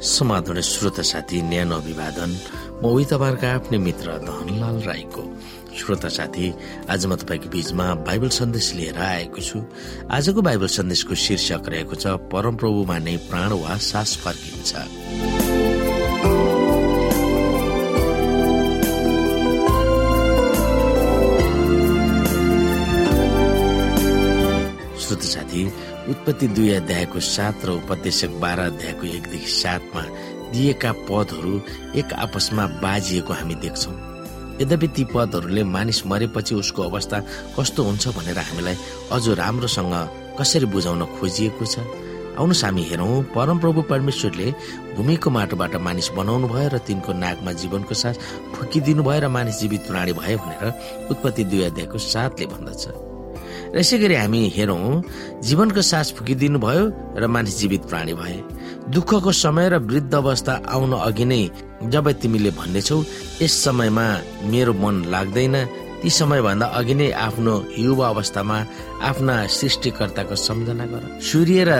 समाधान श्रोता साथी न्यानो अभिवादन। म उही तपाईँहरूका आफ्नै मित्र धनलाल राईको। श्रोता साथी आज म तपाईँको बीचमा बाइबल सन्देश लिएर आएको छु। आजको बाइबल सन्देशको शीर्षक रहेको छ परमप्रभुमा नै प्राण वा सास फर्किन्छ। श्रोत साथी उत्पत्ति दुई अध्यायको सात र उपदेशक बाह्र अध्यायको एकदेखि सातमा दिएका पदहरू एक आपसमा बाजिएको हामी देख्छौँ। यद्यपि ती पदहरूले मानिस मरेपछि उसको अवस्था कस्तो हुन्छ भनेर हामीलाई अझ राम्रोसँग कसरी बुझाउन खोजिएको छ? आउनुहोस् हामी हेरौँ। परमप्रभु परमेश्वरले भूमिको माटोबाट मानिस बनाउनु भयो र तिनको नाकमा जीवनको सास फुकिदिनु भयो र मानिस जीवित प्राणी भयो भनेर उत्पत्ति दुई अध्यायको सातले भन्दछ। र यसै गरी हामी हेरौँ जीवनको सास फुकिदिनु भयो र मानिस जीवित प्राणी भए। दुःखको समय र वृद्ध अवस्था आउन अघि नै जब तिमीले भन्नेछौ यस समयमा मेरो मन लाग्दैन। ती समयभन्दा अघि नै आफ्नो युवा अवस्थामा आफ्ना सृष्टिकर्ताको सम्झना गर। सूर्य र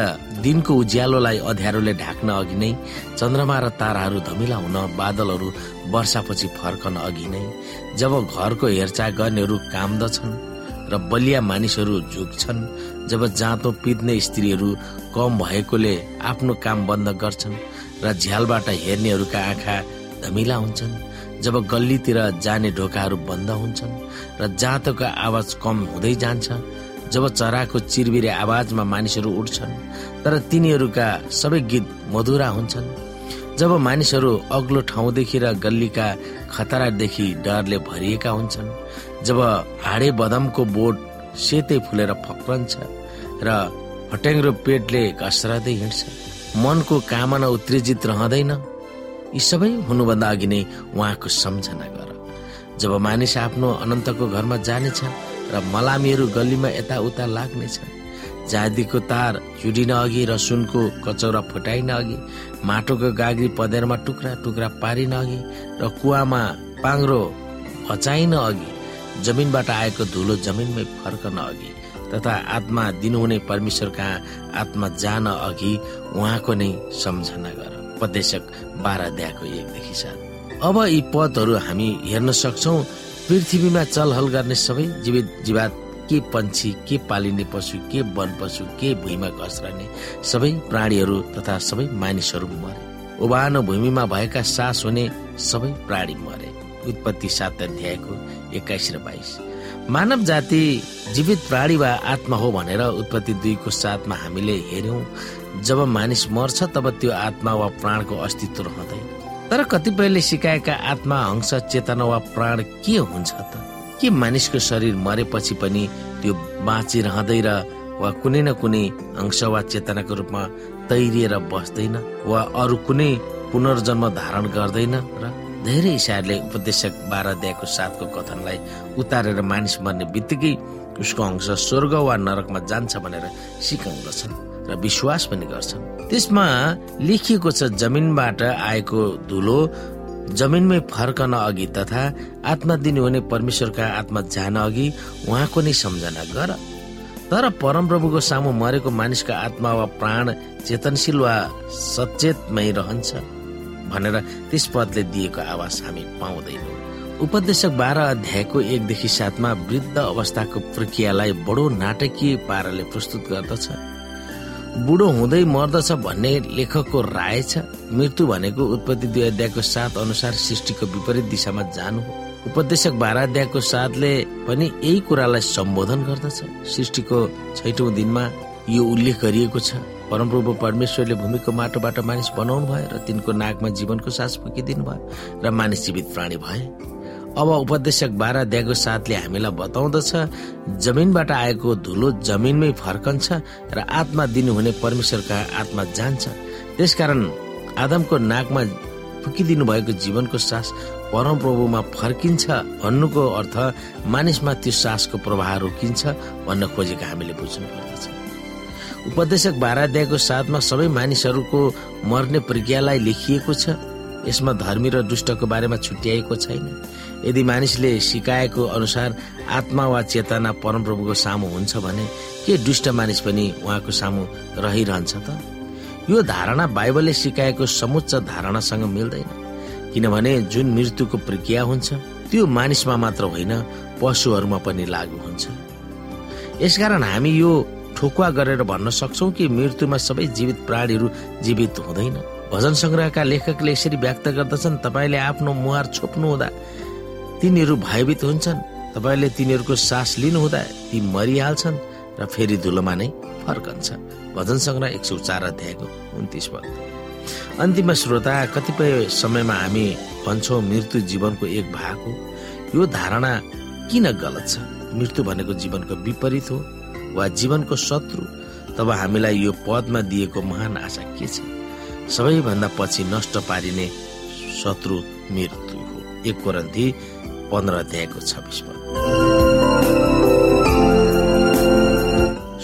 दिनको उज्यालोलाई अध्यारोले ढाक्न अघि नै चन्द्रमा र ताराहरू धमिला हुन बादलहरू वर्षापछि फर्कन अघि नै जब घरको हेरचाह गर्नेहरू कामदछन् र बलिया मानिसहरू झुक्छन् जब जाँतो पित्ने स्त्रीहरू कम भएकोले आफ्नो काम बन्द गर्छन् र झ्यालबाट हेर्नेहरूका आँखा धमिला हुन्छन् जब गल्लीतिर जाने ढोकाहरू बन्द हुन्छन् र जाँतोको आवाज कम हुँदै जान्छ जब चराको चिरबिरे आवाजमा मानिसहरू उठ्छन् तर तिनीहरूका सबै गीत मधुरा हुन्छन्। जब मानिसहरू अग्लो ठाउँदेखि र गल्लीका खतरादेखि डरले भरिएका हुन्छन् जब हाडे बदमको बोट सेतै फुलेर फक्रन्छ र फट्याङ्ग्रो पेटले घस्रदै हिँड्छ मनको कामना उत्तेजित रहँदैन यी सबै हुनुभन्दा अघि नै उहाँको सम्झना गर। जब मानिस आफ्नो अनन्तको घरमा जानेछ र मलामीहरू गल्लीमा यताउता लाग्नेछ जाँदीको तार चुडिन अघि र सुनको कचौरा फुटाइन अघि माटोको गाग्री पदेरमा टुक्रा टुक्रा पारिन अघि र कुवामा पाङ्रो हचाइन अघि जमिनबाट आएको धुलो जमिनमै फर्कन अघि तथा आत्मा दिनुहुने परमेश्वर कहाँ आत्मा जान अघि उहाँको नै सम्झना गर। उपदेशक बाह्र अध्यायको एकदेखि सात। अब यी पदहरू हामी हेर्न सक्छौ पृथ्वीमा चलहल गर्ने सबै जीवित जीवात के पन्छी के पालिने पशु के वन पशु के भुइँमा घस्रने सबै प्राणीहरू तथा सबै मानिसहरू मरे। उभानो भूमिमा भएका सास हुने सबै प्राणी मरे। उत्पत्ति सात अध्यायको एक्काइस र बाइस। मानव जाति जीवित प्राणी वा आत्मा हो भनेर उत्पत्ति दुईको साथमा हामीले हेर्यौं। जब मानिस मर्छ तब त्यो आत्मा वा प्राणको अस्तित्व रहँदैन। तर कतिपयले सिकाएका आत्मा हंस चेतना वा प्राण के हुन्छ त? के मानिसको शरीर मरेपछि पनि त्यो बाँचिरहँदै र वा कुनै न कुनै अंश वा चेतनाको रूपमा तैरिएर बस्दैन वा अरू कुनै पुनर्जन्म धारण गर्दैन र धेरै इसाहरूले उपदेशक बाह्र अध्यायको साथको कथनलाई उतारेर मानिस मर्ने बित्तिकै उसको अंश स्वर्ग वा नरकमा जान्छ भनेर सिकाउँदछन् र विश्वास पनि गर्छन्। त्यसमा लेखिएको छ जमिनबाट आएको धुलो जमिनमै फर्कन अघि तथा आत्मा दिनुहुने परमेश्वरका आत्मा जान अघि उहाँको नै सम्झना गर। तर परमप्रभुको सामु मरेको मानिसका आत्मा वा प्राण चेतनशील वा सचेतमै रहन्छ भनेर त्यस पदले दिएको आवाज हामी पाउँदैनौँ। उपदेशक बाह्र अध्यायको एकदेखि सातमा वृद्ध अवस्थाको प्रक्रियालाई बडो नाटकीय पाराले प्रस्तुत गर्दछ। बुढो हुँदै मर्दछ भन्ने लेखकको राय छ। मृत्यु भनेको उत्पत्ति दुई अध्यायको सात अनुसार सृष्टिको विपरीत दिशामा जानु हो। उपदेशक बाह्र अध्यायको साथले पनि यही कुरालाई सम्बोधन गर्दछ। सृष्टिको छैटौं दिनमा यो उल्लेख गरिएको छ। परमप्रभु परमेश्वरले भूमिको माटोबाट मानिस बनाउनु भयो र तिनको नाकमा जीवनको सास फुकिदिनु भयो र मानिस जीवित प्राणी भए। अब उपदेशक बाह्र अध्यायको साथले हामीलाई बताउँदछ जमिनबाट आएको धुलो जमिनमै फर्कन्छ र आत्मा दिनुहुने परमेश्वरका आत्मा जान्छ। त्यसकारण आदमको नाकमा फुकिदिनु भएको जीवनको सास परमप्रभुमा फर्किन्छ भन्नुको अर्थ मानिसमा त्यो सासको प्रवाह रोकिन्छ भन्न खोजेको हामीले बुझ्नु पर्दछ। उपदेशक बाह्र अध्यायको साथमा सबै मानिसहरूको मर्ने प्रक्रियालाई लेखिएको छ। यसमा धर्मी र दुष्टको बारेमा छुट्याइएको छैन। यदि मानिसले सिकाएको अनुसार आत्मा वा चेतना परमप्रभुको सामु हुन्छ भने के दुष्ट मानिस पनि उहाँको सामु रहिरहन्छ त? यो धारणा बाइबलले सिकाएको समुच्च धारणासँग मिल्दैन। किनभने जुन मृत्युको प्रक्रिया हुन्छ त्यो मानिसमा मात्र होइन पशुहरूमा पनि लागू हुन्छ। यसकारण हामी यो ठोकुवा गरेर भन्न सक्छौ कि मृत्युमा सबै जीवित प्राणीहरू जीवित हुँदैन। भजन संग्रहका लेखकले यसरी व्यक्त गर्दछन् तपाईँले आफ्नो मुहार छोप्नु हुँदा तिनीहरू भयभीत हुन्छन्। तपाईँले तिनीहरूको सास लिनुहुँदा ती मरिहाल्छन् र फेरि धुलोमा नै फर्कन्छ भजन सङ्ग्रह एक सौ चार अध्यायको उन्तिस पद। अन्तिम श्रोता कतिपय समयमा हामी भन्छौँ मृत्यु जीवनको एक भाग हो। यो धारणा किन गलत छ? मृत्यु भनेको जीवनको विपरीत हो वा जीवनको शत्रु? तब हामीलाई यो पदमा दिएको महान आशा के छ? सबैभन्दा पछि नष्ट पारिने शत्रु मृत्यु हो। एक कोरन्थी पन्ध्र अध्यायको छब्बिस पद।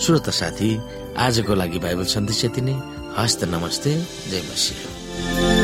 श्रोत साथी आजको लागि बाइबल सन्देश यति नै। हस्त नमस्ते जय मसिंह।